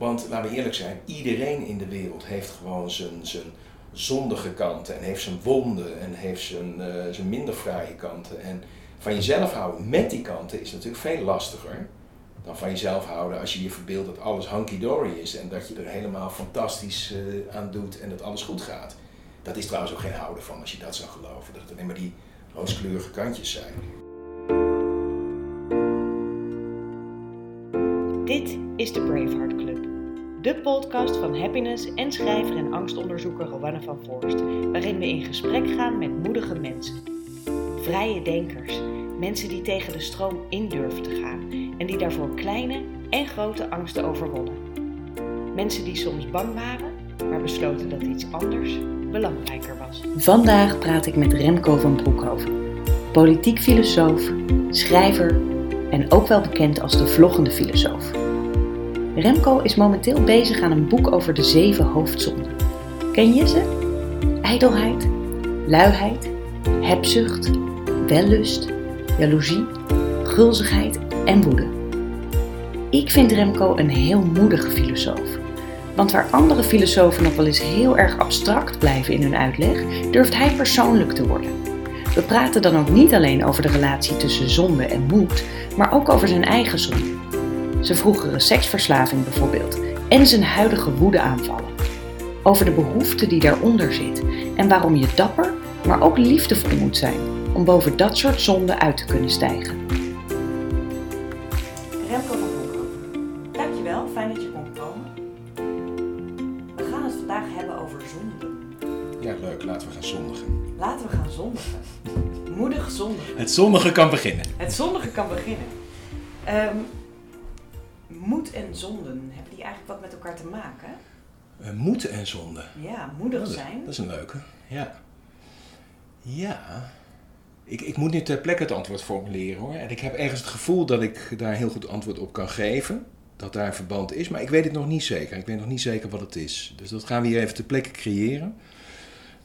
Want laten we eerlijk zijn, iedereen in de wereld heeft gewoon zijn, zijn zondige kanten en heeft zijn wonden en heeft zijn, uh, zijn minder fraaie kanten. En van jezelf houden met die kanten is natuurlijk veel lastiger dan van jezelf houden als je je verbeeldt dat alles hunky-dory is en dat je er helemaal fantastisch uh, aan doet en dat alles goed gaat. Dat is trouwens ook geen houden van als je dat zou geloven, dat het alleen maar die rooskleurige kantjes zijn. Dit is de Braveheart de podcast van happiness en schrijver en angstonderzoeker Rowanne van Voorst, waarin we in gesprek gaan met moedige mensen. Vrije denkers, mensen die tegen de stroom in durven te gaan en die daarvoor kleine en grote angsten overwonnen. Mensen die soms bang waren, maar besloten dat iets anders belangrijker was. Vandaag praat ik met Remco van Broekhoven, politiek filosoof, schrijver en ook wel bekend als de vloggende filosoof. Remco is momenteel bezig aan een boek over de zeven hoofdzonden. Ken je ze? Ijdelheid, luiheid, hebzucht, wellust, jaloezie, gulzigheid en woede. Ik vind Remco een heel moedige filosoof. Want waar andere filosofen nog wel eens heel erg abstract blijven in hun uitleg, durft hij persoonlijk te worden. We praten dan ook niet alleen over de relatie tussen zonde en moed, maar ook over zijn eigen zonde. Zijn vroegere seksverslaving bijvoorbeeld en zijn huidige woedeaanvallen. Over de behoefte die daaronder zit en waarom je dapper, maar ook liefdevol moet zijn om boven dat soort zonden uit te kunnen stijgen. Remco van Broekhoven, dankjewel, fijn dat je kon komen. We gaan het vandaag hebben over zonden. Ja, leuk, laten we gaan zondigen. Laten we gaan zondigen. Moedig zondigen. Het zondige kan beginnen. Het zondige kan beginnen. Um, moed en zonden, hebben die eigenlijk wat met elkaar te maken? Uh, moed en zonde. Ja, moedig zijn. Dat is een leuke, ja. Ja, ik, ik moet nu ter plekke het antwoord formuleren hoor. En ik heb ergens het gevoel dat ik daar heel goed antwoord op kan geven. Dat daar een verband is, maar ik weet het nog niet zeker. Ik weet nog niet zeker wat het is. Dus dat gaan we hier even ter plekke creëren.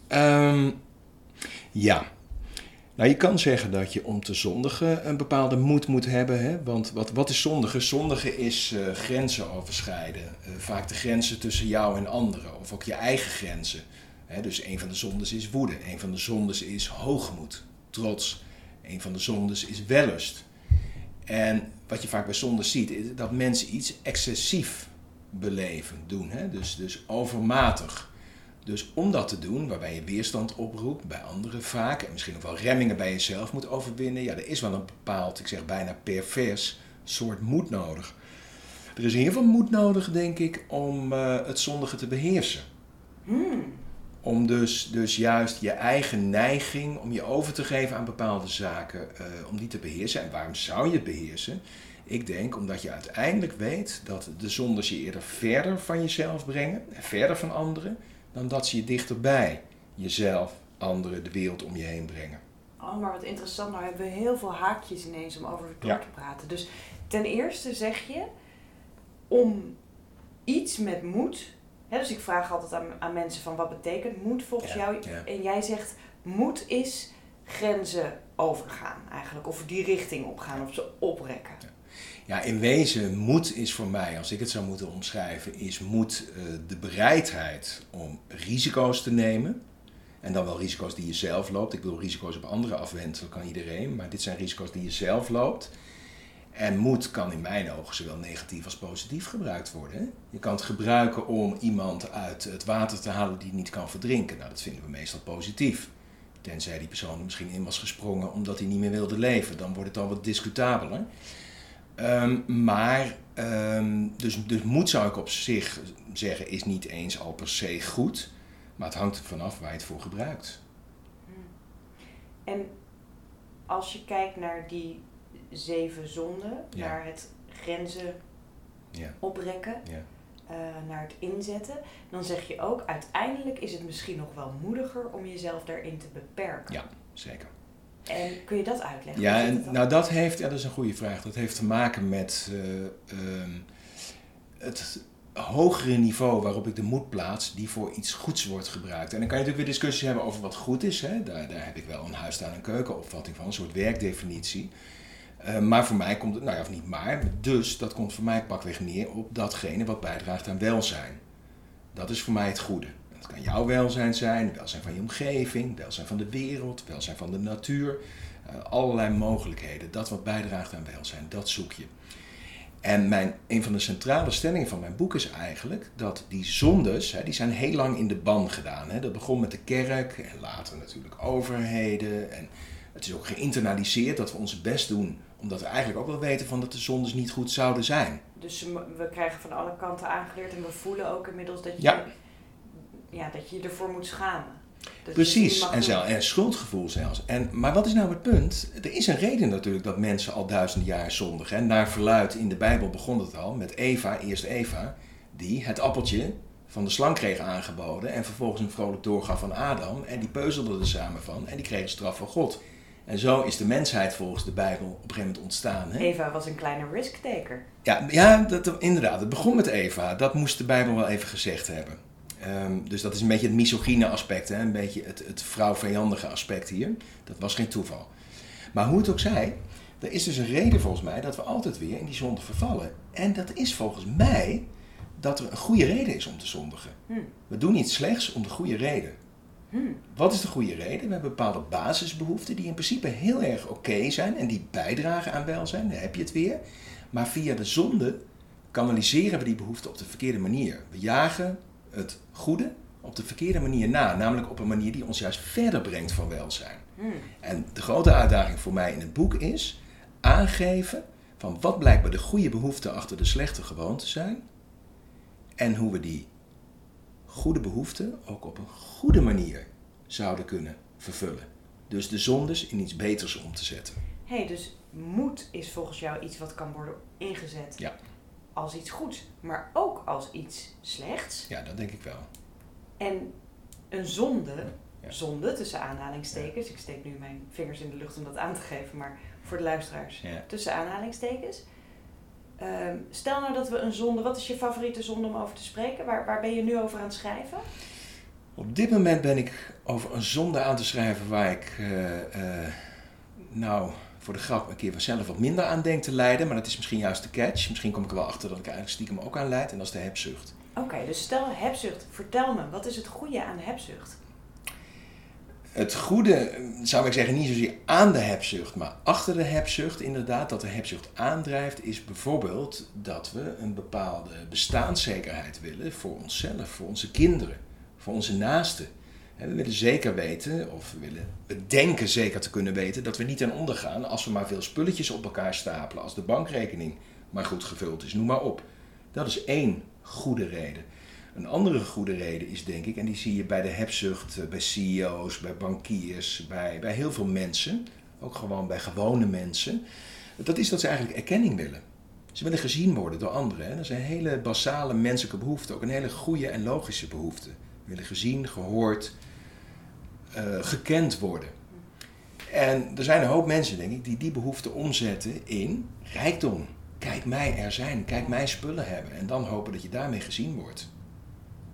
Um, ja, nou, je kan zeggen dat je om te zondigen een bepaalde moed moet hebben. Hè? Want wat, wat is zondigen? Zondigen is uh, grenzen overschrijden. Uh, vaak de grenzen tussen jou en anderen. Of ook je eigen grenzen. Hè? Dus een van de zondes is woede. Een van de zondes is hoogmoed, trots. Een van de zondes is wellust. En wat je vaak bij zondes ziet, is dat mensen iets excessief beleven, doen. Hè? Dus, dus overmatig. Dus om dat te doen, waarbij je weerstand oproept bij anderen vaak, en misschien ook wel remmingen bij jezelf moet overwinnen, ja, er is wel een bepaald, ik zeg bijna pervers soort moed nodig. Er is heel veel moed nodig, denk ik, om uh, het zondige te beheersen. Hmm. Om dus, dus juist je eigen neiging, om je over te geven aan bepaalde zaken, uh, om die te beheersen. En waarom zou je het beheersen? Ik denk omdat je uiteindelijk weet dat de zondes je eerder verder van jezelf brengen, en verder van anderen, dan dat ze je dichterbij jezelf, anderen, de wereld om je heen brengen. Oh, maar wat interessant. Nou hebben we heel veel haakjes ineens om over door te praten. Dus ten eerste zeg je, om iets met moed... Hè, dus ik vraag altijd aan, aan mensen van wat betekent moed volgens jou? En jij zegt, moed is grenzen overgaan eigenlijk. Of die richting opgaan, of ze oprekken. Ja, in wezen, moed is voor mij, als ik het zou moeten omschrijven, is moed uh, de bereidheid om risico's te nemen. En dan wel risico's die je zelf loopt. Ik bedoel, risico's op anderen afwentelen kan iedereen, maar dit zijn risico's die je zelf loopt. En moed kan in mijn ogen zowel negatief als positief gebruikt worden. Je kan het gebruiken om iemand uit het water te halen die niet kan verdrinken. Nou, dat vinden we meestal positief. Tenzij die persoon er misschien in was gesprongen omdat hij niet meer wilde leven. Dan wordt het al wat discutabeler. Um, maar, um, dus, dus moed zou ik op zich zeggen, is niet eens al per se goed. Maar het hangt er vanaf waar je het voor gebruikt. Hmm. En als je kijkt naar die zeven zonden, ja. naar het grenzen ja. oprekken, ja. uh, naar het inzetten, dan zeg je ook, uiteindelijk is het misschien nog wel moediger om jezelf daarin te beperken. Ja, zeker. En kun je dat uitleggen? Ja, en, nou dat heeft, ja, dat is een goede vraag. Dat heeft te maken met uh, uh, het hogere niveau waarop ik de moed plaats, die voor iets goeds wordt gebruikt. En dan kan je natuurlijk weer discussies hebben over wat goed is. Hè? Daar, daar heb ik wel een huis, en keukenopvatting van, een soort werkdefinitie. Eh, maar voor mij komt het, nou ja, of niet maar, dus dat komt voor mij pakweg neer op datgene wat bijdraagt aan welzijn. Dat is voor mij het goede. Dat kan jouw welzijn zijn, welzijn van je omgeving, welzijn van de wereld, welzijn van de natuur. Uh, allerlei mogelijkheden. Dat wat bijdraagt aan welzijn, dat zoek je. En mijn, een van de centrale stellingen van mijn boek is eigenlijk dat die zondes, hè, die zijn heel lang in de ban gedaan. Hè. Dat begon met de kerk en later natuurlijk overheden. En het is ook geïnternaliseerd dat we ons best doen, omdat we eigenlijk ook wel weten van dat de zondes niet goed zouden zijn. Dus we krijgen van alle kanten aangeleerd en we voelen ook inmiddels dat je, ja. Ja, dat je ervoor moet schamen. Precies, en, zelf, en schuldgevoel zelfs. En, maar wat is nou het punt? Er is een reden natuurlijk dat mensen al duizenden jaar zondigen. Naar verluid in de Bijbel begon het al met Eva, eerst Eva, die het appeltje van de slang kreeg aangeboden en vervolgens een vrolijk doorgaf van Adam. En die peuzelden er samen van en die kregen straf van God. En zo is de mensheid volgens de Bijbel op een gegeven moment ontstaan. Hè? Eva was een kleine risk-taker. Ja, ja dat, inderdaad. Het begon met Eva. Dat moest de Bijbel wel even gezegd hebben. Ehm, dus dat is een beetje het misogyne aspect, hè? een beetje het, het vrouwvijandige aspect hier. Dat was geen toeval. Maar hoe het ook zij, er is dus een reden volgens mij dat we altijd weer in die zonde vervallen. En dat is volgens mij dat er een goede reden is om te zondigen. Hmm. We doen iets slechts om de goede reden. Hmm. Wat is de goede reden? We hebben bepaalde basisbehoeften die in principe heel erg oké zijn en die bijdragen aan welzijn. Daar heb je het weer. Maar via de zonde kanaliseren we die behoeften op de verkeerde manier. We jagen het goede op de verkeerde manier na. Namelijk op een manier die ons juist verder brengt van welzijn. Hmm. En de grote uitdaging voor mij in het boek is aangeven van wat blijkbaar de goede behoeften achter de slechte gewoonten zijn. En hoe we die goede behoeften ook op een goede manier zouden kunnen vervullen. Dus de zondes in iets beters om te zetten. hey, dus moed is volgens jou iets wat kan worden ingezet ja als iets goeds, maar ook als iets slechts. Ja, dat denk ik wel. En een zonde, zonde tussen aanhalingstekens, ik steek nu mijn vingers in de lucht om dat aan te geven, maar voor de luisteraars, tussen aanhalingstekens. Ehm, stel nou dat we een zonde, wat is je favoriete zonde om over te spreken? Waar, waar ben je nu over aan het schrijven? Op dit moment ben ik over een zonde aan te schrijven waar ik, uh, uh, nou, voor de grap een keer zelf wat minder aan denk te leiden. Maar dat is misschien juist de catch. Misschien kom ik er wel achter dat ik eigenlijk stiekem ook aan leid. En dat is de hebzucht. Oké, dus stel hebzucht. Vertel me, wat is het goede aan de hebzucht? Het goede, zou ik zeggen, niet zozeer aan de hebzucht, maar achter de hebzucht inderdaad, dat de hebzucht aandrijft, is bijvoorbeeld dat we een bepaalde bestaanszekerheid willen voor onszelf, voor onze kinderen, voor onze naasten. We willen zeker weten, of we, willen, we denken zeker te kunnen weten, dat we niet ten onder gaan als we maar veel spulletjes op elkaar stapelen, als de bankrekening maar goed gevuld is, noem maar op. Dat is één goede reden. Een andere goede reden is, denk ik, en die zie je bij de hebzucht, eh, bij CEO's, bij bankiers, bij, bij heel veel mensen, ook gewoon bij gewone mensen, dat is dat ze eigenlijk erkenning willen. Ze willen gezien worden door anderen. Dat is een hele basale menselijke behoefte, ook een hele goede en logische behoefte. Willen gezien, gehoord, uh, gekend worden. En er zijn een hoop mensen, denk ik, die die behoefte omzetten in rijkdom. Kijk mij er zijn, kijk mij spullen hebben. En dan hopen dat je daarmee gezien wordt.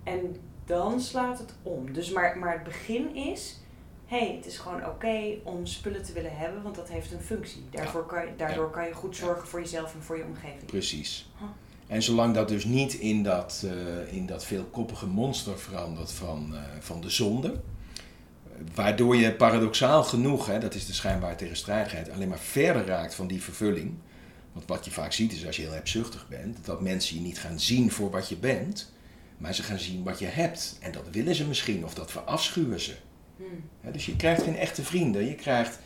En dan slaat het om. Dus maar, maar het begin is, hé, hey, het is gewoon oké om spullen te willen hebben, want dat heeft een functie. Daarvoor kan je, daardoor kan je goed zorgen voor jezelf en voor je omgeving. Precies. En zolang dat dus niet in dat, uh, in dat veelkoppige monster verandert van, uh, van de zonde, waardoor je paradoxaal genoeg, hè, dat is de schijnbare tegenstrijdigheid, alleen maar verder raakt van die vervulling. Want wat je vaak ziet is als je heel hebzuchtig bent, dat mensen je niet gaan zien voor wat je bent, maar ze gaan zien wat je hebt. En dat willen ze misschien of dat verafschuwen ze. Hmm. dus je krijgt geen echte vrienden. Je krijgt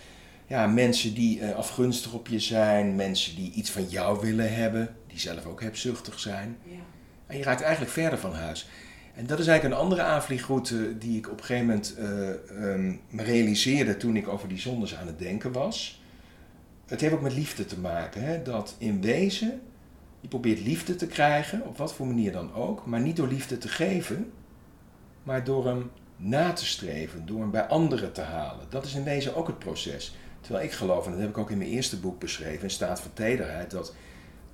ja, mensen die uh, afgunstig op je zijn, mensen die iets van jou willen hebben, die zelf ook hebzuchtig zijn. Ja. En je raakt eigenlijk verder van huis. En dat is eigenlijk een andere aanvliegroute die ik op een gegeven moment uh, realiseerde toen ik over die zondes aan het denken was. Het heeft ook met liefde te maken. Hè? Dat in wezen, je probeert liefde te krijgen, op wat voor manier dan ook, maar niet door liefde te geven, maar door hem na te streven, door hem bij anderen te halen. Dat is in wezen ook het proces. Terwijl ik geloof, en dat heb ik ook in mijn eerste boek beschreven, in Staat van Tederheid, dat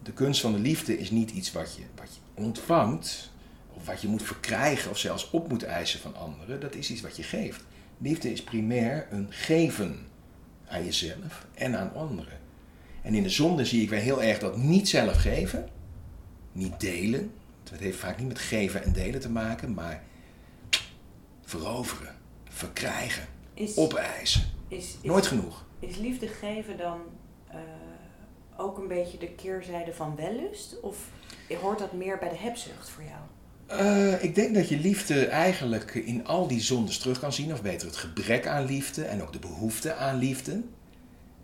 de kunst van de liefde is niet iets wat je, wat je ontvangt, of wat je moet verkrijgen of zelfs op moet eisen van anderen, dat is iets wat je geeft. Liefde is primair een geven aan jezelf en aan anderen. En in de zonde zie ik weer heel erg dat niet zelf geven, niet delen. Het heeft vaak niet met geven en delen te maken, maar veroveren, verkrijgen, Is, opeisen. is, is, Nooit genoeg. Is liefde geven dan eh, ook een beetje de keerzijde van wellust? Of hoort dat meer bij de hebzucht voor jou? Eh, ik denk dat je liefde eigenlijk in al die zondes terug kan zien, of beter het gebrek aan liefde en ook de behoefte aan liefde.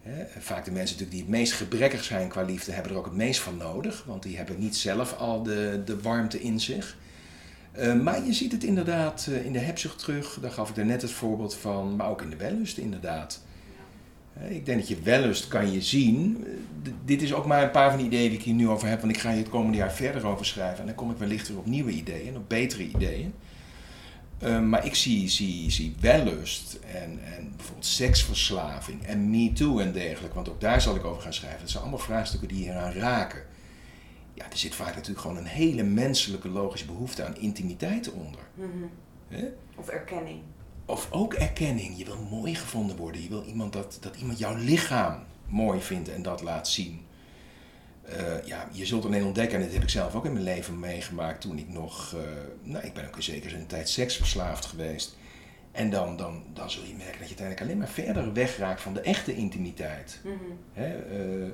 Hè, vaak de mensen natuurlijk die het meest gebrekkig zijn qua liefde, hebben er ook het meest van nodig, want die hebben niet zelf al de, de warmte in zich. Eh, maar je ziet het inderdaad in de hebzucht terug, daar gaf ik net het voorbeeld van, maar ook in de wellust inderdaad. Hè, Ik denk dat je wellust kan je zien. Eh, d- dit is ook maar een paar van de ideeën die ik hier nu over heb, want ik ga hier het komende jaar verder over schrijven. En dan kom ik wellicht weer op nieuwe ideeën, op betere ideeën. Eh, maar ik zie, zie, zie wellust en, en bijvoorbeeld seksverslaving en MeToo en dergelijke, want ook daar zal ik over gaan schrijven. Dat zijn allemaal vraagstukken die hieraan raken. Ja, er zit vaak natuurlijk gewoon een hele menselijke logische behoefte aan intimiteit onder. Hè? Of erkenning? Of ook erkenning. Je wil mooi gevonden worden. Je wil iemand dat, dat iemand jouw lichaam mooi vindt en dat laat zien. Eh, ja, je zult alleen ontdekken, en dat heb ik zelf ook in mijn leven meegemaakt toen ik nog, eh, nou ik ben ook in zekere zin een tijd seksverslaafd geweest. En dan, dan, dan zul je merken dat je uiteindelijk alleen maar verder wegraakt van de echte intimiteit. Hè? eh,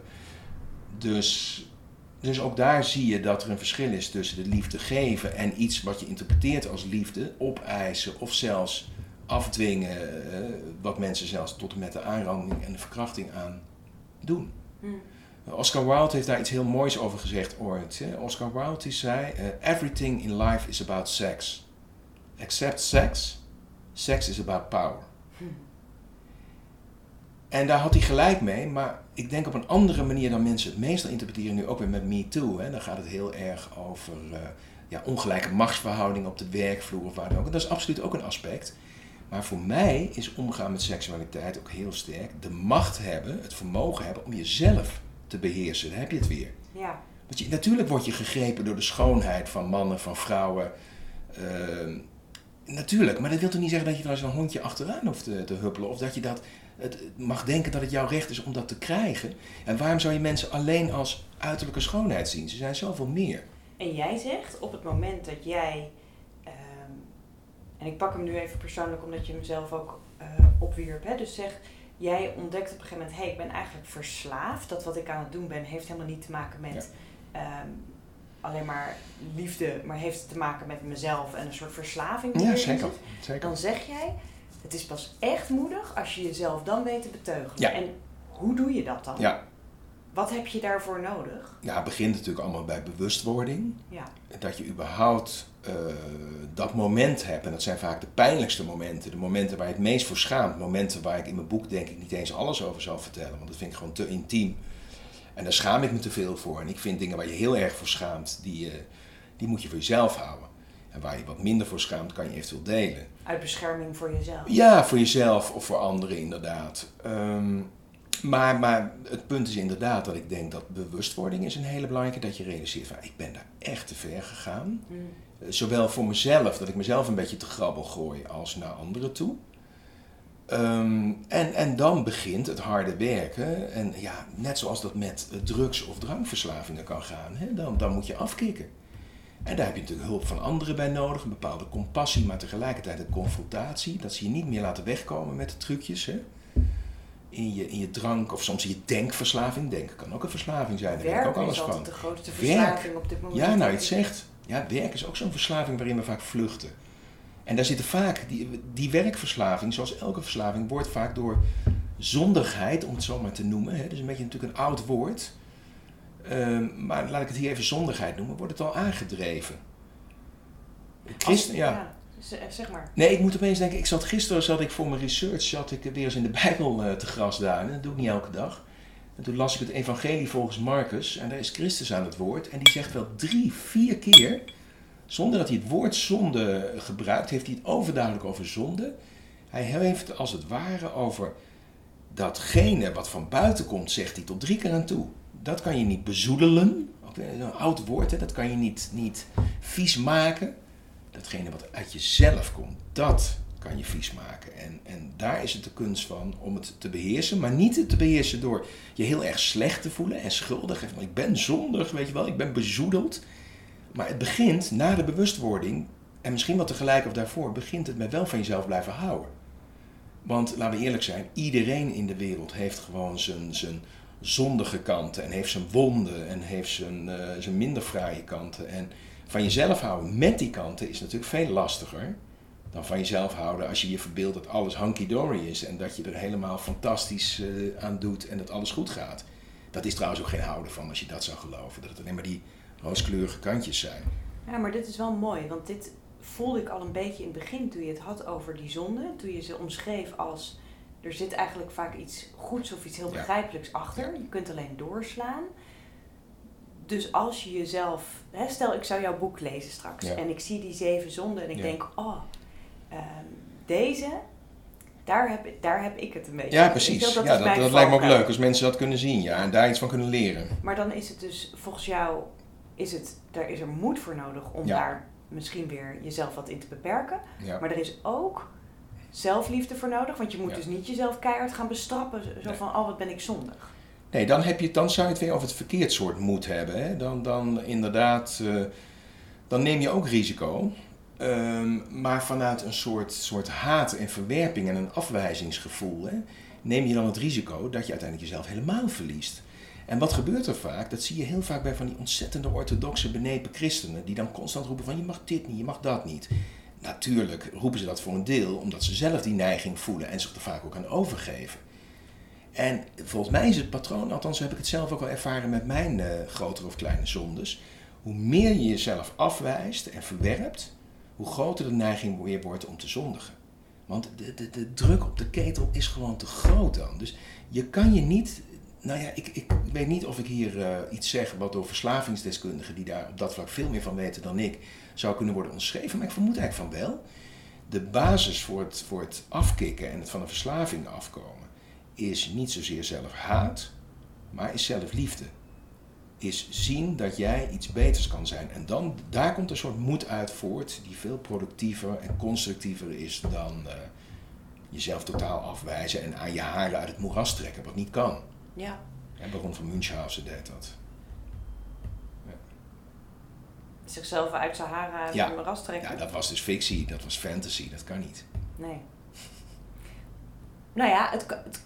dus, dus ook daar zie je dat er een verschil is tussen de liefde geven en iets wat je interpreteert als liefde, opeisen of zelfs afdwingen, eh, wat mensen zelfs tot en met de aanranding en de verkrachting aan doen. Oscar Wilde heeft daar iets heel moois over gezegd ooit. hè. Oscar Wilde die zei: eh, Everything in life is about sex. Except sex. Sex is about power. En daar had hij gelijk mee, maar ik denk op een andere manier dan mensen het meestal interpreteren, nu ook weer met Me Too. Hè. Dan gaat het heel erg over eh, ja, ongelijke machtsverhoudingen op de werkvloer of waar dan ook. En dat is absoluut ook een aspect. Maar voor mij is omgaan met seksualiteit ook heel sterk de macht hebben, het vermogen hebben om jezelf te beheersen. Daar heb je het weer. Ja. Want je, natuurlijk word je gegrepen door de schoonheid van mannen, van vrouwen. Ehm, natuurlijk, maar dat wil toch niet zeggen dat je er als een hondje achteraan hoeft te, te huppelen. Of dat je dat, het, mag denken dat het jouw recht is om dat te krijgen. En waarom zou je mensen alleen als uiterlijke schoonheid zien? Ze zijn zoveel meer. En jij zegt op het moment dat jij, en ik pak hem nu even persoonlijk omdat je hem zelf ook eh, opwierp, hè, dus zeg, jij ontdekt op een gegeven moment, hé, hey, ik ben eigenlijk verslaafd. Dat wat ik aan het doen ben heeft helemaal niet te maken met ehm, alleen maar liefde, maar heeft te maken met mezelf en een soort verslaving. Ja, zeker. zeker. Dan zeg jij, het is pas echt moedig als je jezelf dan weet te beteugelen. Ja. En hoe doe je dat dan? Ja. Wat heb je daarvoor nodig? ja, het begint natuurlijk allemaal bij bewustwording. Ja. dat je überhaupt eh, dat moment hebt. En dat zijn vaak de pijnlijkste momenten. De momenten waar je het meest voor schaamt. Momenten waar ik in mijn boek denk ik niet eens alles over zal vertellen. Want dat vind ik gewoon te intiem. En daar schaam ik me te veel voor. En ik vind dingen waar je heel erg voor schaamt, die, eh, die moet je voor jezelf houden. En waar je wat minder voor schaamt, kan je eventueel delen. Uit bescherming voor jezelf. Ja, voor jezelf of voor anderen inderdaad. Ehm, maar, maar het punt is inderdaad dat ik denk dat bewustwording is een hele belangrijke. Dat je realiseert van ik ben daar echt te ver gegaan. Mm. Eh, Zowel voor mezelf, dat ik mezelf een beetje te grabbel gooi, als naar anderen toe. Ehm, en, en dan begint het harde werken. En ja, net zoals dat met drugs- of drankverslavingen kan gaan, hè, dan, dan moet je afkicken. En daar heb je natuurlijk hulp van anderen bij nodig, een bepaalde compassie, maar tegelijkertijd een confrontatie. Dat ze je niet meer laten wegkomen met de trucjes. Hè? In, je, in je drank of soms in je denkverslaving. Denken kan ook een verslaving zijn, daar weet ik ook Werk alles is de grootste Werk. verslaving op dit moment. Ja, nou, je het zegt. Ja, werk is ook zo'n verslaving waarin we vaak vluchten. En daar zitten vaak, die, die werkverslaving, zoals elke verslaving, wordt vaak door zondigheid, om het zo maar te noemen, hè, dus een beetje natuurlijk een oud woord, Ehm, maar laat ik het hier even zondigheid noemen, wordt het al aangedreven. Christen, ja. Zeg maar. Nee, ik moet opeens denken, ik zat gisteren zat ik voor mijn research zat ik weer eens in de Bijbel eh, te grasduinen. Dat doe ik niet elke dag. En toen las ik het evangelie volgens Marcus en daar is Christus aan het woord. En die zegt wel drie, vier keer, zonder dat hij het woord zonde gebruikt, heeft hij het overduidelijk over zonde. Hij heeft als het ware over datgene wat van buiten komt, zegt hij tot drie keer aan toe. Dat kan je niet bezoedelen, ook een oud woord, hè? dat kan je niet, niet vies maken. Datgene wat uit jezelf komt, dat kan je vies maken. En, en daar is het de kunst van om het te beheersen, maar niet te beheersen door je heel erg slecht te voelen en schuldig. Van, ik ben zondig, weet je wel, ik ben bezoedeld. Maar het begint na de bewustwording, en misschien wat tegelijk of daarvoor, begint het met wel van jezelf blijven houden. Want laten we eerlijk zijn, iedereen in de wereld heeft gewoon zijn, zijn zondige kanten en heeft zijn wonden en heeft zijn, uh, zijn minder fraaie kanten. En van jezelf houden met die kanten is natuurlijk veel lastiger dan van jezelf houden als je je verbeeldt dat alles hunky-dory is en dat je er helemaal fantastisch uh, aan doet en dat alles goed gaat. Dat is trouwens ook geen houden van als je dat zou geloven, dat het alleen maar die rooskleurige kantjes zijn. Ja, maar dit is wel mooi, want dit voelde ik al een beetje in het begin toen je het had over die zonde, toen je ze omschreef als er zit eigenlijk vaak iets goeds of iets heel begrijpelijks achter. Je kunt alleen doorslaan. Dus als je jezelf, hè, stel ik zou jouw boek lezen straks en ik zie die zeven zonden en ik denk, oh, um, deze, daar heb, daar heb ik het een beetje. Ja, precies. dat, ja, dat, dat lijkt me ook leuk als mensen dat kunnen zien ja, en daar iets van kunnen leren. Maar dan is het dus volgens jou, is het, daar is er moed voor nodig om daar misschien weer jezelf wat in te beperken. Maar er is ook zelfliefde voor nodig, want je moet dus niet jezelf keihard gaan bestrappen, zo van, oh wat ben ik zondig. Nee, dan, heb je, dan zou je het weer over het verkeerd soort moed hebben. Hè? Dan, dan inderdaad, uh, dan neem je ook risico. Um, maar vanuit een soort, soort haat en verwerping en een afwijzingsgevoel hè, neem je dan het risico dat je uiteindelijk jezelf helemaal verliest. En wat gebeurt er vaak? Dat zie je heel vaak bij van die ontzettende orthodoxe benepen christenen, die dan constant roepen van je mag dit niet, je mag dat niet. Natuurlijk roepen ze dat voor een deel omdat ze zelf die neiging voelen en zich er vaak ook aan overgeven. En volgens mij is het patroon, althans heb ik het zelf ook al ervaren met mijn uh, grotere of kleine zondes, hoe meer je jezelf afwijst en verwerpt, hoe groter de neiging weer wordt om te zondigen. Want de, de, de druk op de ketel is gewoon te groot dan. Dus je kan je niet. Nou ja, ik, ik weet niet of ik hier uh, iets zeg wat door verslavingsdeskundigen, die daar op dat vlak veel meer van weten dan ik, zou kunnen worden omschreven. Maar ik vermoed eigenlijk van wel. De basis voor het, voor afkicken en het van een verslaving afkomen is niet zozeer zelfhaat, maar is zelfliefde is zien dat jij iets beters kan zijn. En dan, daar komt een soort moed uit voort die veel productiever en constructiever is dan uh, jezelf totaal afwijzen en aan je haren uit het moeras trekken, wat niet kan. Ja. En Baron van Münchhausen deed dat. Ja. Zichzelf uit zijn haren uit het moeras trekken? Ja, dat was dus fictie, dat was fantasy, dat kan niet. Nee. Nou ja, het, het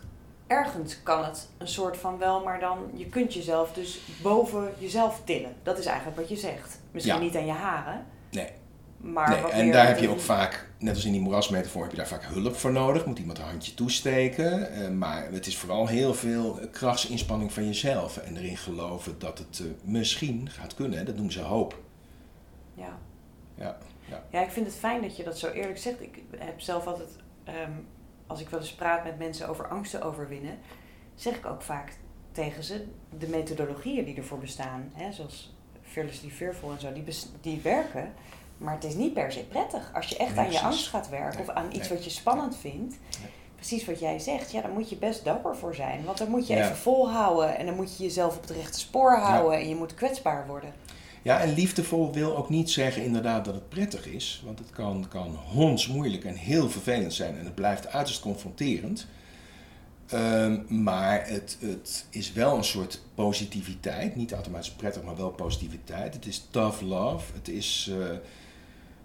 ergens kan het een soort van wel, maar dan je kunt jezelf dus boven jezelf tillen. Dat is eigenlijk wat je zegt. Misschien niet aan je haren. Nee. Maar nee, en daar heb je ook vaak, net als in die moerasmetafoor, heb je daar vaak hulp voor nodig. Moet iemand een handje toesteken. Uh, maar het is vooral heel veel krachtsinspanning van jezelf. En erin geloven dat het uh, misschien gaat kunnen. Dat noemen ze hoop. Ja. Ja, ja. ja, ik vind het fijn dat je dat zo eerlijk zegt. Ik heb zelf altijd um, als ik wel eens praat met mensen over angsten overwinnen, zeg ik ook vaak tegen ze de methodologieën die ervoor bestaan, hè, zoals Fearlessly Fearful en zo, die, die werken. Maar het is niet per se prettig. Als je echt aan je angst gaat werken of aan iets wat je spannend vindt, precies wat jij zegt, ja, dan moet je best dapper voor zijn. Want dan moet je even volhouden en dan moet je jezelf op het rechte spoor houden en je moet kwetsbaar worden. Ja, en liefdevol wil ook niet zeggen inderdaad dat het prettig is. Want het kan, kan hondsmoeilijk en heel vervelend zijn. En het blijft uiterst confronterend. Um, maar het, het is wel een soort positiviteit. Niet automatisch prettig, maar wel positiviteit. Het is tough love. Het is uh,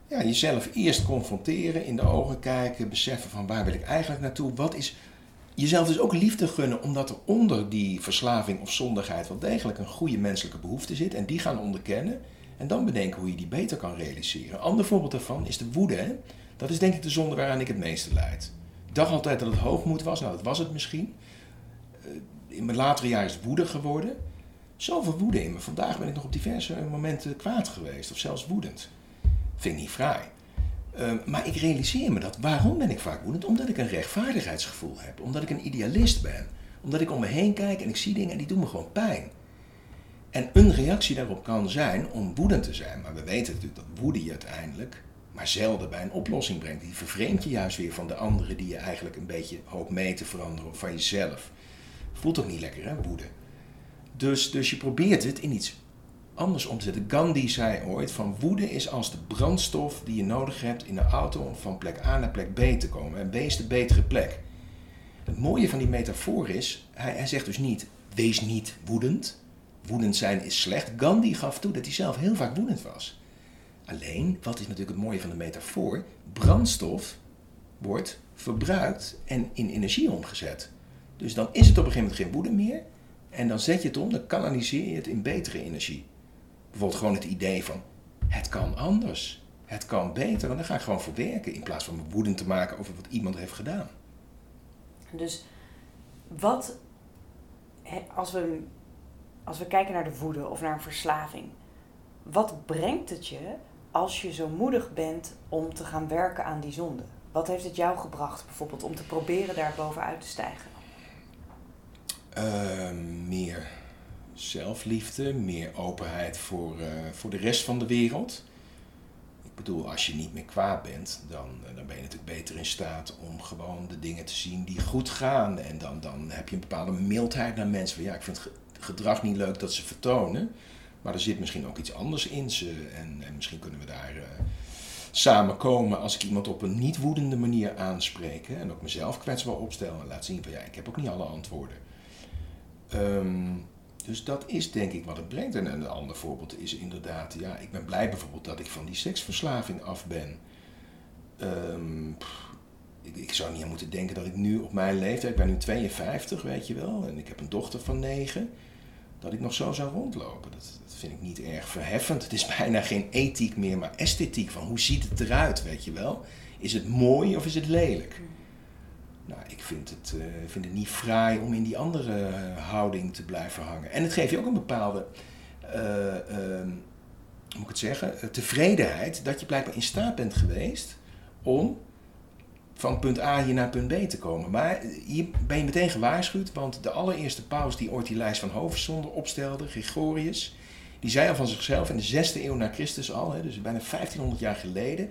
ja, jezelf eerst confronteren, in de ogen kijken, beseffen van waar wil ik eigenlijk naartoe. Wat is jezelf dus ook liefde gunnen, omdat er onder die verslaving of zondigheid wel degelijk een goede menselijke behoefte zit. En die gaan onderkennen. En dan bedenken hoe je die beter kan realiseren. Een ander voorbeeld daarvan is de woede. Dat is denk ik de zonde waaraan ik het meeste leid. Ik dacht altijd dat het hoogmoed was. Nou, dat was het misschien. Eh, in mijn latere jaar is het woede geworden. Zoveel woede in me. Vandaag ben ik nog op diverse momenten kwaad geweest. Of zelfs woedend. Vind ik niet fraai. Ehm, maar ik realiseer me dat. Waarom ben ik vaak woedend? Omdat ik een rechtvaardigheidsgevoel heb. Omdat ik een idealist ben. Omdat ik om me heen kijk en ik zie dingen en die doen me gewoon pijn. En een reactie daarop kan zijn om woedend te zijn. Maar we weten natuurlijk dat woede je uiteindelijk maar zelden bij een oplossing brengt. Die vervreemdt je juist weer van de anderen die je eigenlijk een beetje hoopt mee te veranderen of van jezelf. Voelt ook niet lekker hè, woede. Dus, dus je probeert het in iets anders om te zetten. Gandhi zei ooit van woede is als de brandstof die je nodig hebt in de auto om van plek A naar plek B te komen. En is de betere plek. Het mooie van die metafoor is, hij, hij zegt dus niet, wees niet woedend. Woedend zijn is slecht. Gandhi gaf toe dat hij zelf heel vaak woedend was. Alleen, wat is natuurlijk het mooie van de metafoor? Brandstof wordt verbruikt en in energie omgezet. Dus dan is het op een gegeven moment geen woede meer. En dan zet je het om, dan kanaliseer je het in betere energie. Bijvoorbeeld gewoon het idee van, het kan anders. Het kan beter, en dan ga ik gewoon voor werken. In plaats van me woedend te maken over wat iemand heeft gedaan. Dus wat, als we, als we kijken naar de woede of naar een verslaving, wat brengt het je als je zo moedig bent om te gaan werken aan die zonde? Wat heeft het jou gebracht bijvoorbeeld om te proberen daar bovenuit te stijgen? Uh, meer zelfliefde, meer openheid voor, uh, voor de rest van de wereld. Ik bedoel, als je niet meer kwaad bent, dan, eh, dan ben je natuurlijk beter in staat om gewoon de dingen te zien die goed gaan. En dan, dan heb je een bepaalde mildheid naar mensen. Van, ja, ik vind het gedrag niet leuk dat ze vertonen, maar er zit misschien ook iets anders in ze. En, en misschien kunnen we daar uh, samen komen als ik iemand op een niet woedende manier aanspreek. En ook mezelf kwetsbaar opstel en laat zien van ja, ik heb ook niet alle antwoorden. Um, dus dat is denk ik wat het brengt. En een ander voorbeeld is inderdaad, ja, ik ben blij bijvoorbeeld dat ik van die seksverslaving af ben. Pff, ik, zou niet aan moeten denken dat ik nu op mijn leeftijd, ik ben nu 52, weet je wel, en ik heb een dochter van 9, dat ik nog zo zou rondlopen. Dat, dat vind ik niet erg verheffend. Het is bijna geen ethiek meer, maar esthetiek. Van hoe ziet het eruit, weet je wel? Is het mooi of is het lelijk? Nou, ik vind het, uh, vind het niet fraai om in die andere houding te blijven hangen. En het geeft je ook een bepaalde, uh, hoe moet ik het zeggen, tevredenheid dat je blijkbaar in staat bent geweest om van punt A hier naar punt B te komen. Maar hier ben je meteen gewaarschuwd, want de allereerste paus die ooit die lijst van hoofdzonde opstelde, Gregorius, die zei al van zichzelf in de zesde eeuw na Christus al, hè, dus bijna 1500 jaar geleden,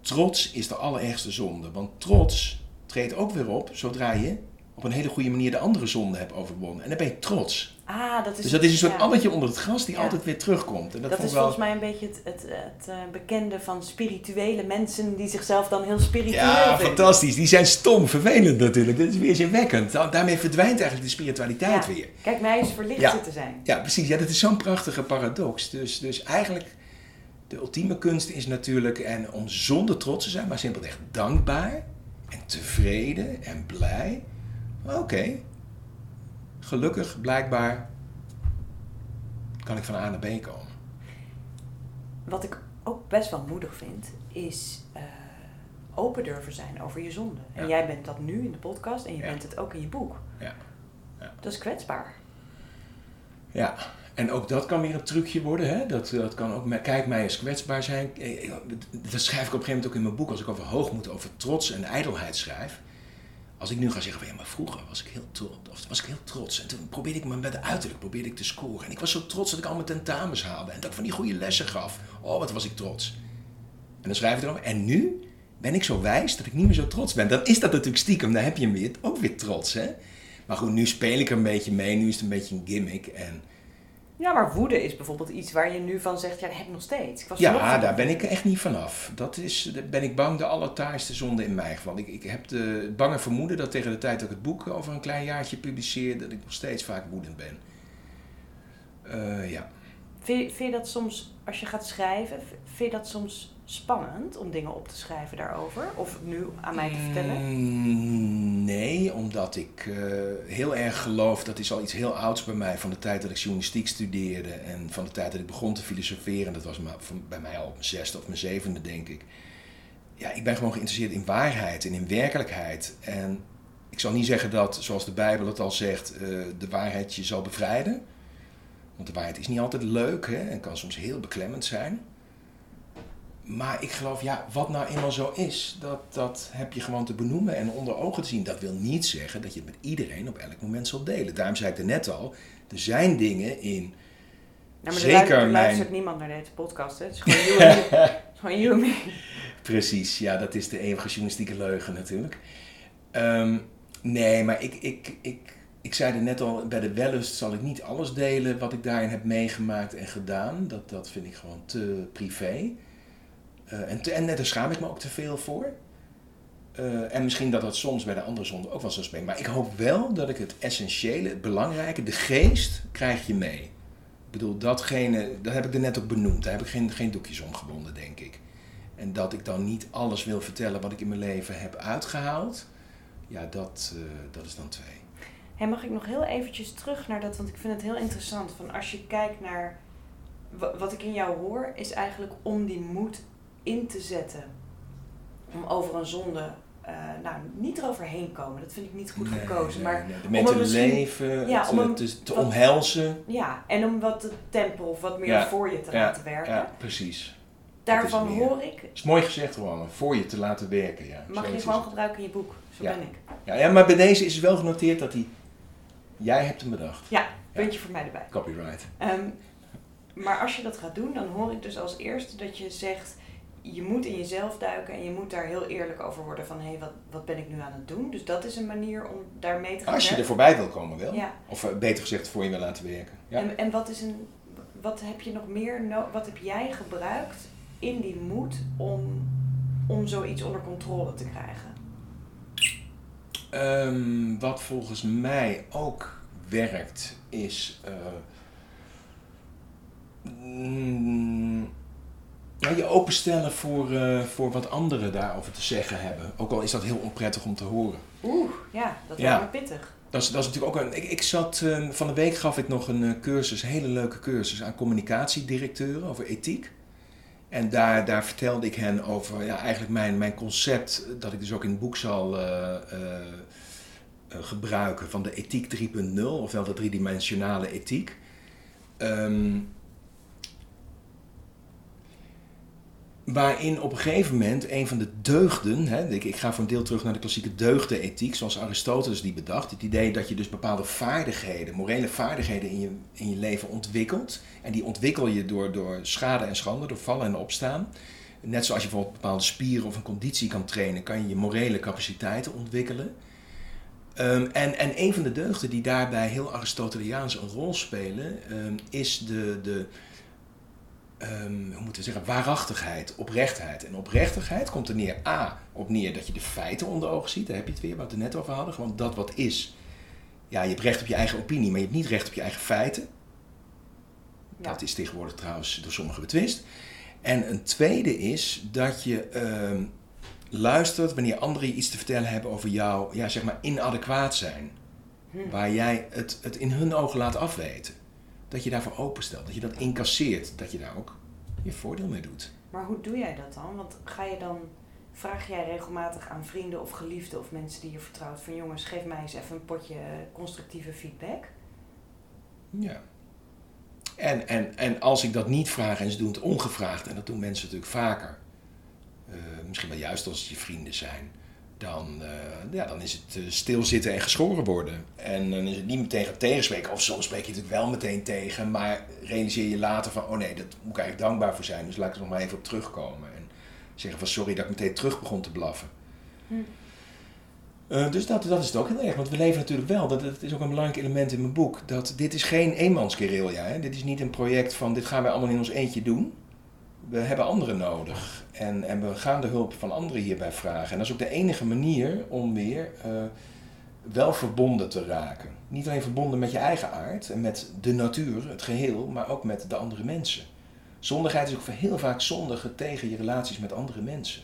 trots is de allerergste zonde. Want trots treedt ook weer op zodra je op een hele goede manier de andere zonde hebt overwonnen. En dan ben je trots. Ah, dat is dus dat is een soort ja. ammetje onder het gras die ja. altijd weer terugkomt. En dat dat is wel... volgens mij een beetje het, het, het uh, bekende van spirituele mensen die zichzelf dan heel spiritueel Ja, vinden. fantastisch. Die zijn stom, vervelend natuurlijk. Dat is weer zinwekkend. Daarmee verdwijnt eigenlijk de spiritualiteit ja. weer. Kijk, mij is verlicht te zijn. Ja, precies. Ja, dat is zo'n prachtige paradox. Dus, dus eigenlijk, de ultieme kunst is natuurlijk, en om zonder trots te zijn, maar simpelweg dankbaar en tevreden en blij. Oké, okay. gelukkig blijkbaar kan ik van A naar B komen. Wat ik ook best wel moedig vind, is uh, open durven zijn over je zonde. En ja. jij bent dat nu in de podcast en je ja. bent het ook in je boek. Ja. ja. Dat is kwetsbaar. Ja, en ook dat kan weer een trucje worden. Hè? Dat, dat kan ook, kijk mij eens kwetsbaar zijn. Dat schrijf ik op een gegeven moment ook in mijn boek. Als ik over hoogmoed, over trots en ijdelheid schrijf. Als ik nu ga zeggen van ja, maar vroeger was ik heel trots. Of was ik heel trots. En toen probeerde ik me met de uiterlijk probeerde ik te scoren. En ik was zo trots dat ik al mijn tentamens haalde. En dat ik van die goede lessen gaf. Oh, wat was ik trots. En dan schrijf ik erover. En nu ben ik zo wijs dat ik niet meer zo trots ben. Dan is dat natuurlijk stiekem. Dan heb je hem weer, ook weer trots. Hè? Maar goed, nu speel ik er een beetje mee. Nu is het een beetje een gimmick. En ja, maar woede is bijvoorbeeld iets waar je nu van zegt, ja, dat heb ik nog steeds. Ik was ja, daar ben ik echt niet vanaf. Dat is, daar ben ik bang de allertaaiste zonde in mijn geval. Ik, ik heb de bange vermoeden dat tegen de tijd dat ik het boek over een klein jaartje publiceer, dat ik nog steeds vaak woedend ben. Uh, ja. Vind, vind je dat soms, als je gaat schrijven, vind je dat soms spannend om dingen op te schrijven daarover? Of nu aan mij te vertellen? Mm, nee, omdat ik uh, heel erg geloof, dat is al iets heel ouds bij mij, van de tijd dat ik journalistiek studeerde en van de tijd dat ik begon te filosoferen. Dat was bij mij al op mijn zesde of mijn zevende, denk ik. Ja, ik ben gewoon geïnteresseerd in waarheid en in werkelijkheid. En ik zal niet zeggen dat, zoals de Bijbel het al zegt, uh, de waarheid je zal bevrijden. Want de waarheid is niet altijd leuk hè, en kan soms heel beklemmend zijn. Maar ik geloof, ja, wat nou eenmaal zo is, dat, dat heb je gewoon te benoemen en onder ogen te zien. Dat wil niet zeggen dat je het met iedereen op elk moment zal delen. Daarom zei ik er net al, er zijn dingen in. Nou, maar zeker er luistert, mijn... niemand naar deze podcast, hè? Het is gewoon you and me. gewoon you and me. Precies, ja, dat is de eeuwige journalistieke leugen natuurlijk. Um, nee, maar ik, ik, ik ik zei er net al, bij de wellust zal ik niet alles delen wat ik daarin heb meegemaakt en gedaan. Dat, dat vind ik gewoon te privé. Uh, en, te, en daar schaam ik me ook te veel voor. Uh, en misschien dat dat soms bij de andere zonde ook wel zo spreekt. Maar ik hoop wel dat ik het essentiële, het belangrijke, de geest, krijg je mee. Ik bedoel, datgene, dat heb ik er net ook benoemd. Daar heb ik geen, geen doekjes om gebonden, denk ik. En dat ik dan niet alles wil vertellen wat ik in mijn leven heb uitgehaald. Ja, dat, uh, dat is dan twee. Mag ik nog heel eventjes terug naar dat, want ik vind het heel interessant. Van als je kijkt naar wat ik in jou hoor, is eigenlijk om die moed in te zetten. Om over een zonde, uh, nou niet eroverheen komen, dat vind ik niet goed gekozen. maar nee, om te leven, ja, om hem te, te omhelzen. Ja, en om wat te tempelen of wat meer voor je te laten werken. Ja, precies. Daarvan hoor ik. is mooi gezegd, gewoon, voor je te laten werken. Ja. Mag je gewoon gebruiken in je boek, zo ben ik. Ja, ja, maar bij deze is wel genoteerd dat hij Jij hebt hem bedacht. Ja, puntje voor mij erbij. Copyright. Ehm, maar als je dat gaat doen, dan hoor ik dus als eerste dat je zegt, je moet in jezelf duiken en je moet daar heel eerlijk over worden van, hé, hey, wat, wat ben ik nu aan het doen? Dus dat is een manier om daarmee te gaan Als je er voorbij wil komen wel. Ja. Of eh, beter gezegd, voor je wil laten werken. Ja. En, en wat, is een, wat heb je nog meer, wat heb jij gebruikt in die moed om, om zoiets onder controle te krijgen? Um, wat volgens mij ook werkt, is. Uh, mm, je openstellen voor, uh, voor wat anderen daarover te zeggen hebben. Ook al is dat heel onprettig om te horen. Oeh, ja, dat is wel pittig. Dat is, dat is natuurlijk ook een. Ik, ik zat. Uh, van de week gaf ik nog een uh, cursus, een hele leuke cursus aan communicatiedirecteuren over ethiek. En daar, daar vertelde ik hen over ja, eigenlijk mijn, mijn concept, dat ik dus ook in het boek zal uh, gebruiken, van de ethiek 3.0, ofwel de driedimensionale ethiek. Um, waarin op een gegeven moment een van de deugden, hè, ik, ik, ga voor een deel terug naar de klassieke deugdenethiek, zoals Aristoteles die bedacht. Het idee dat je dus bepaalde vaardigheden, morele vaardigheden in je, in je leven ontwikkelt. En die ontwikkel je door, door schade en schande, door vallen en opstaan. Net zoals je bijvoorbeeld bepaalde spieren of een conditie kan trainen, kan je je morele capaciteiten ontwikkelen. Um, en, en een van de deugden die daarbij heel Aristoteliaans een rol spelen, um, is de, de, um, hoe moeten we zeggen, waarachtigheid, oprechtheid. En oprechtheid komt er neer, A, op neer dat je de feiten onder ogen ziet. Daar heb je het weer, wat we het net over hadden. Gewoon dat wat is. Ja, je hebt recht op je eigen opinie, maar je hebt niet recht op je eigen feiten. Ja. Dat is tegenwoordig trouwens door sommigen betwist. En een tweede is dat je uh, luistert wanneer anderen iets te vertellen hebben over jou, ja, zeg maar, inadequaat zijn. Hm. Waar jij het, het in hun ogen laat afweten dat je daarvoor openstelt, dat je dat incasseert, dat je daar ook je voordeel mee doet. Maar hoe doe jij dat dan? Want ga je dan, vraag jij regelmatig aan vrienden of geliefden of mensen die je vertrouwt van jongens, geef mij eens even een potje constructieve feedback? Ja. En, en, en als ik dat niet vraag en ze doen het ongevraagd, en dat doen mensen natuurlijk vaker, uh, misschien wel juist als het je vrienden zijn, dan, uh, ja, dan is het uh, stilzitten en geschoren worden. En dan is het niet meteen gaan tegenspreken. Of soms spreek je het wel meteen tegen, maar realiseer je later van, oh nee, dat moet ik eigenlijk dankbaar voor zijn. Dus laat ik er nog maar even op terugkomen. En zeggen van sorry dat ik meteen terug begon te blaffen. Hm. Uh, dus dat, dat is het ook heel erg. Want we leven natuurlijk wel, dat, dat is ook een belangrijk element in mijn boek, dat dit is geen eenmansguerrilla. Hè? Dit is niet een project van dit gaan wij allemaal in ons eentje doen we hebben anderen nodig. En, en we gaan de hulp van anderen hierbij vragen. En dat is ook de enige manier om weer uh, wel verbonden te raken. Niet alleen verbonden met je eigen aard en met de natuur, het geheel, maar ook met de andere mensen. Zondigheid is ook heel vaak zondigen tegen je relaties met andere mensen.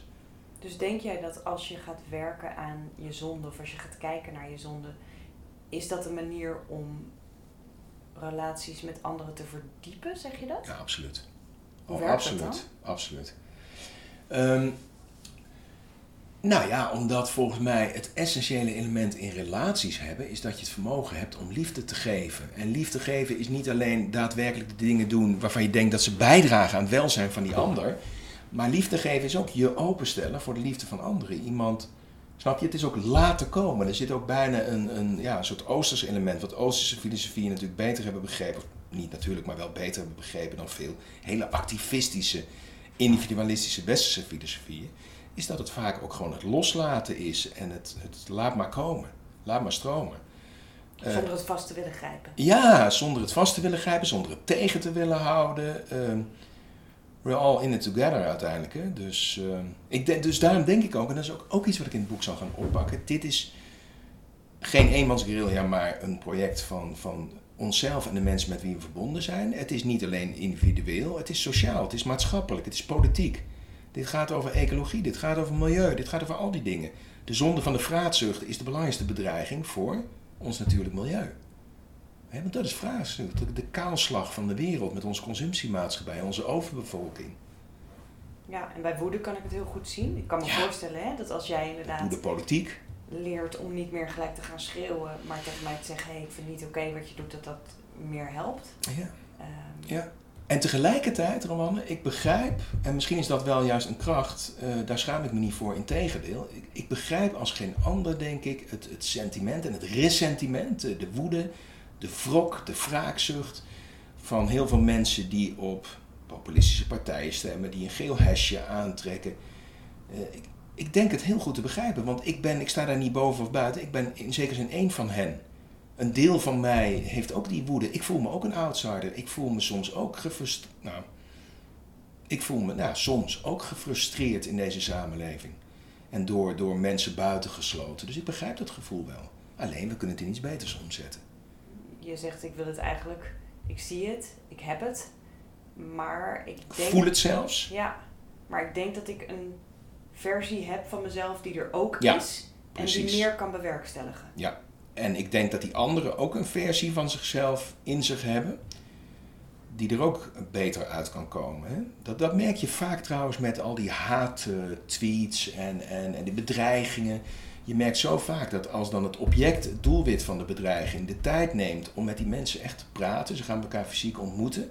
Dus denk jij dat als je gaat werken aan je zonde of als je gaat kijken naar je zonde, is dat een manier om relaties met anderen te verdiepen, zeg je dat? Ja, absoluut. Hoe oh, absoluut, absoluut. Um, nou ja, omdat volgens mij het essentiële element in relaties hebben is dat je het vermogen hebt om liefde te geven. En liefde geven is niet alleen daadwerkelijk de dingen doen waarvan je denkt dat ze bijdragen aan het welzijn van die ander. Maar liefde geven is ook je openstellen voor de liefde van anderen. Iemand, snap je, het is ook laten komen. Er zit ook bijna een, een, ja, een soort Oosters element, wat Oosterse filosofieën natuurlijk beter hebben begrepen niet natuurlijk, maar wel beter hebben begrepen dan veel hele activistische, individualistische westerse filosofieën, is dat het vaak ook gewoon het loslaten is en het, het laat maar komen, laat maar stromen. Eh, Zonder het vast te willen grijpen. Ja, zonder het vast te willen grijpen, zonder het tegen te willen houden. Ehm, we're all in it together uiteindelijk. Hè? Dus, ehm, ik denk, dus daarom denk ik ook, en dat is ook, ook iets wat ik in het boek zal gaan oppakken. Dit is geen eenmansguerrilla, maar een project van, van onszelf en de mensen met wie we verbonden zijn. Het is niet alleen individueel, het is sociaal, het is maatschappelijk, het is politiek. Dit gaat over ecologie, dit gaat over milieu, dit gaat over al die dingen. De zonde van de vraatzucht is de belangrijkste bedreiging voor ons natuurlijk milieu. Want dat is vraagzucht. De- De kaalslag van de wereld met onze consumptiemaatschappij, onze overbevolking. Ja, en bij woede kan ik het heel goed zien. Ik kan me Ja. voorstellen hè, dat als jij inderdaad de politiek. Leert om niet meer gelijk te gaan schreeuwen, maar tegen mij te zeggen: hey, ik vind het niet oké wat je doet, dat dat meer helpt. Ja. Ehm, Ja. En tegelijkertijd, Romanne, ik begrijp, en misschien is dat wel juist een kracht, eh, daar schaam ik me niet voor, integendeel. Ik, ik begrijp als geen ander, denk ik, het, het sentiment en het ressentiment, eh, de woede, de wrok, de wraakzucht van heel veel mensen die op populistische partijen stemmen, die een geel hesje aantrekken. Eh, ik, ik denk het heel goed te begrijpen, want ik, ben, ik sta daar niet boven of buiten, ik ben in zekere zin één van hen een deel van mij heeft ook die woede. Ik voel me ook een outsider. Ik voel me soms ook gefrustreerd. Nou, ik voel me nou, soms ook gefrustreerd in deze samenleving. En door, door mensen buitengesloten. Dus ik begrijp dat gevoel wel. Alleen, we kunnen het in iets beters omzetten. Je zegt: ik wil het eigenlijk, ik zie het, ik heb het, maar ik Ik denk. voel het zelfs. Ja, maar ik denk dat ik een versie heb van mezelf die er ook Ja, is en die meer kan bewerkstelligen. En ik denk dat die anderen ook een versie van zichzelf in zich hebben. Die er ook beter uit kan komen. Hè? Dat, dat merk je vaak trouwens met al die haattweets en, en, en de bedreigingen. Je merkt zo vaak dat als dan het object, het doelwit van de bedreiging, de tijd neemt om met die mensen echt te praten, ze gaan elkaar fysiek ontmoeten,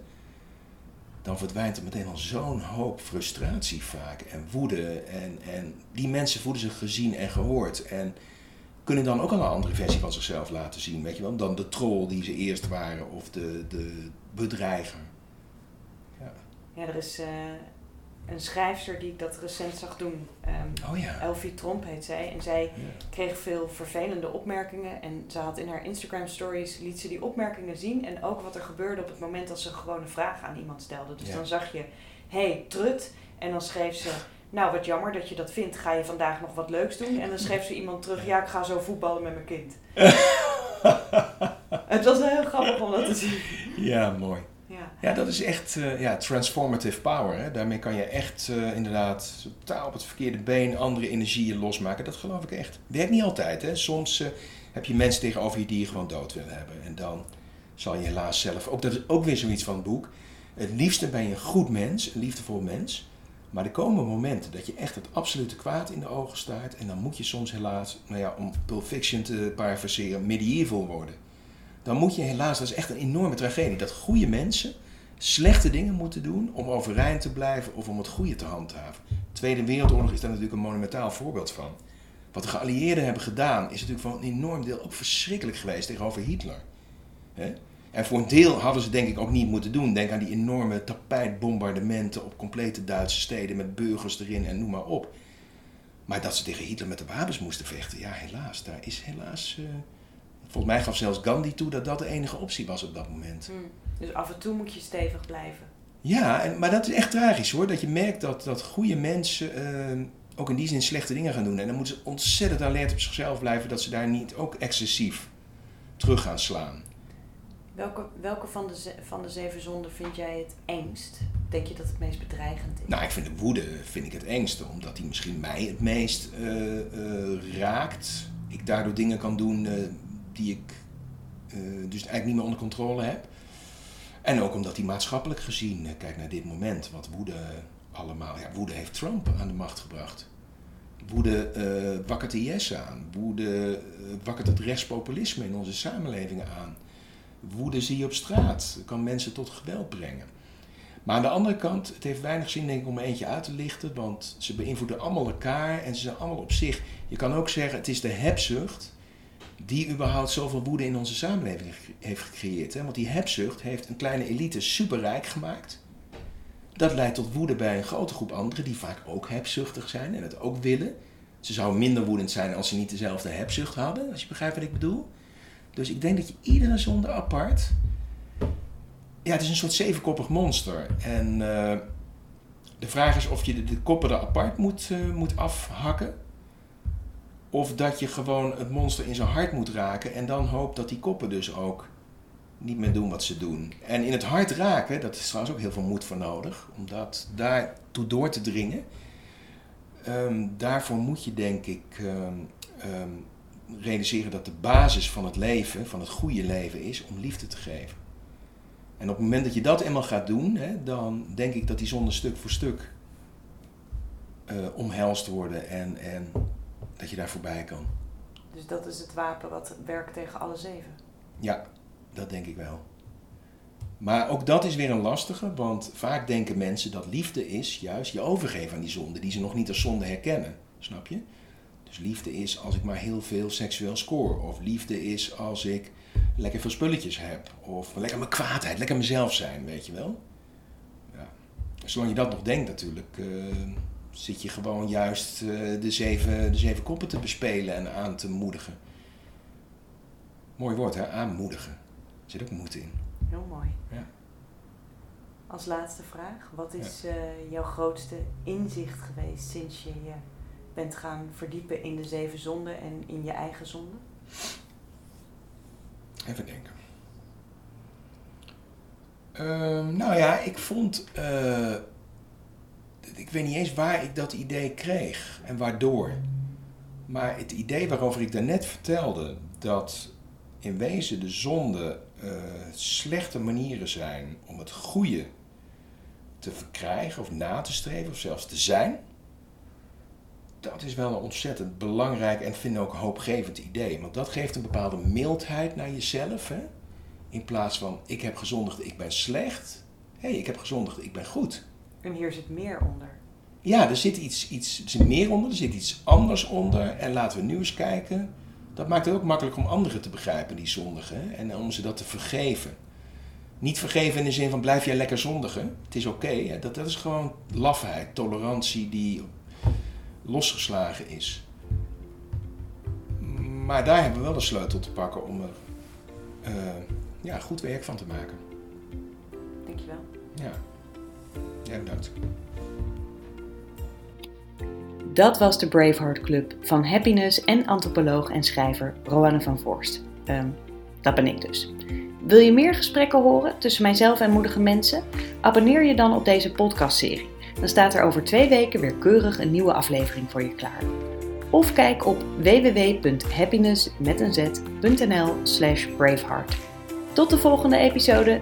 dan verdwijnt er meteen al zo'n hoop frustratie vaak en woede. En, en die mensen voelen zich gezien en gehoord. En kunnen dan ook al een andere versie van zichzelf laten zien, weet je wel, dan de troll die ze eerst waren of de, de bedreiger. Ja, er is eh, een schrijfster die ik dat recent zag doen. Oh ja. Elfie Tromp heet zij. En zij Ja. kreeg veel vervelende opmerkingen. En ze had in haar Instagram stories, liet ze die opmerkingen zien. En ook wat er gebeurde op het moment dat ze gewoon een vraag aan iemand stelde. Dus Ja. dan zag je, hey, trut. En dan schreef ze, nou wat jammer dat je dat vindt. Ga je vandaag nog wat leuks doen? En dan schreef ze iemand terug, ja ik ga zo voetballen met mijn kind. Het was wel heel grappig om dat te zien. Ja, mooi. Ja. Dat is echt eh, ja, transformative power. Hè? Daarmee kan je echt eh, inderdaad totaal op het verkeerde been andere energieën losmaken. Dat geloof ik echt. Werkt niet altijd. Hè? Soms eh, heb je mensen tegenover je die je gewoon dood willen hebben. En dan zal je helaas zelf, ook dat is ook weer zoiets van het boek. Het liefste ben je een goed mens, een liefdevol mens. Maar er komen momenten dat je echt het absolute kwaad in de ogen staart. En dan moet je soms helaas, nou ja, om Pulp Fiction te parafraseren, medieval worden. Dan moet je helaas, dat is echt een enorme tragedie, dat goede mensen slechte dingen moeten doen om overeind te blijven of om het goede te handhaven. De Tweede Wereldoorlog is daar natuurlijk een monumentaal voorbeeld van. Wat de geallieerden hebben gedaan is natuurlijk voor een enorm deel ook verschrikkelijk geweest tegenover Hitler. En voor een deel hadden ze denk ik ook niet moeten doen. Denk aan die enorme tapijtbombardementen op complete Duitse steden met burgers erin en noem maar op. Maar dat ze tegen Hitler met de wapens moesten vechten, ja helaas, daar is helaas... eh, volgens mij gaf zelfs Gandhi toe dat dat de enige optie was op dat moment. Hm. Dus af en toe moet je stevig blijven. Ja, en, maar dat is echt tragisch hoor. Dat je merkt dat, dat goede mensen eh, ook in die zin slechte dingen gaan doen. En dan moeten ze ontzettend alert op zichzelf blijven dat ze daar niet ook excessief terug gaan slaan. Welke, welke van, de ze- van de zeven zonden vind jij het engst? Denk je dat het meest bedreigend is? Nou, ik vind de woede vind ik het engste, omdat die misschien mij het meest eh, eh, raakt. Ik daardoor dingen kan doen die ik dus eigenlijk niet meer onder controle heb. En ook omdat die maatschappelijk gezien, eh, kijk naar dit moment, wat woede allemaal, ja, woede heeft Trump aan de macht gebracht. Woede eh wakkert de IS aan. Woede eh, wakkert het rechtspopulisme in onze samenlevingen aan. Woede zie je op straat, kan mensen tot geweld brengen. Maar aan de andere kant, het heeft weinig zin denk ik om er eentje uit te lichten, want ze beïnvloeden allemaal elkaar en ze zijn allemaal op zich. Je kan ook zeggen, het is de hebzucht die überhaupt zoveel woede in onze samenleving heeft gecreëerd. Hè? Want die hebzucht heeft een kleine elite superrijk gemaakt. Dat leidt tot woede bij een grote groep anderen die vaak ook hebzuchtig zijn en het ook willen. Ze zouden minder woedend zijn als ze niet dezelfde hebzucht hadden, als je begrijpt wat ik bedoel. Dus ik denk dat je iedere zonde apart. Ja, het is een soort zevenkoppig monster. En uh, de vraag is of je de, koppen er apart moet, uh, moet afhakken. Of dat je gewoon het monster in zijn hart moet raken en dan hoopt dat die koppen dus ook niet meer doen wat ze doen. En in het hart raken, dat is trouwens ook heel veel moed voor nodig, om dat daartoe door te dringen. Um, daarvoor moet je denk ik um, um, realiseren dat de basis van het leven, van het goede leven, is om liefde te geven. En op het moment dat je dat eenmaal gaat doen, hè, dan denk ik dat die zonde stuk voor stuk uh, omhelst worden en, en dat je daar voorbij kan. Dus dat is het wapen wat werkt tegen alle zeven? Ja, dat denk ik wel. Maar ook dat is weer een lastige, want vaak denken mensen dat liefde is juist je overgeven aan die zonde, die ze nog niet als zonde herkennen. Snap je? Dus liefde is als ik maar heel veel seksueel score. Of liefde is als ik lekker veel spulletjes heb. Of lekker mijn kwaadheid, lekker mezelf zijn, weet je wel. Ja. Zolang je dat nog denkt natuurlijk, uh, zit je gewoon juist uh, de, zeven, de zeven koppen te bespelen en aan te moedigen. Mooi woord hè, aanmoedigen. Er zit ook moed in. Heel mooi. Ja. Als laatste vraag, wat is ja. uh, jouw grootste inzicht geweest sinds je je bent gaan verdiepen in de zeven zonden en in je eigen zonde? Even denken. Uh, nou ja, ik vond. Uh, ik weet niet eens waar ik dat idee kreeg en waardoor. Maar het idee waarover ik daarnet vertelde, dat in wezen de zonde uh, slechte manieren zijn om het goede te verkrijgen of na te streven of zelfs te zijn, dat is wel een ontzettend belangrijk en vind ik ook hoopgevend idee. Want dat geeft een bepaalde mildheid naar jezelf. Hè? In plaats van ik heb gezondigd, ik ben slecht. Hé, hey, ik heb gezondigd, ik ben goed. En hier zit meer onder. Ja, er zit iets, iets er zit meer onder, er zit iets anders onder. En laten we nu eens kijken. Dat maakt het ook makkelijk om anderen te begrijpen, die zondigen. En om ze dat te vergeven. Niet vergeven in de zin van blijf jij lekker zondigen. Het is oké. Okay, dat, dat is gewoon lafheid, tolerantie die losgeslagen is. Maar daar hebben we wel de sleutel te pakken om er uh, ja, goed werk van te maken. Dankjewel. Ja, Dat was de Braveheart Club van happiness en antropoloog en schrijver Roanne van Voorst. Um, dat ben ik dus. Wil je meer gesprekken horen tussen mijzelf en moedige mensen? Abonneer je dan op deze podcastserie. Dan staat er over twee weken weer keurig een nieuwe aflevering voor je klaar. Of kijk op www.happiness.nl slash braveheart. Tot de volgende episode.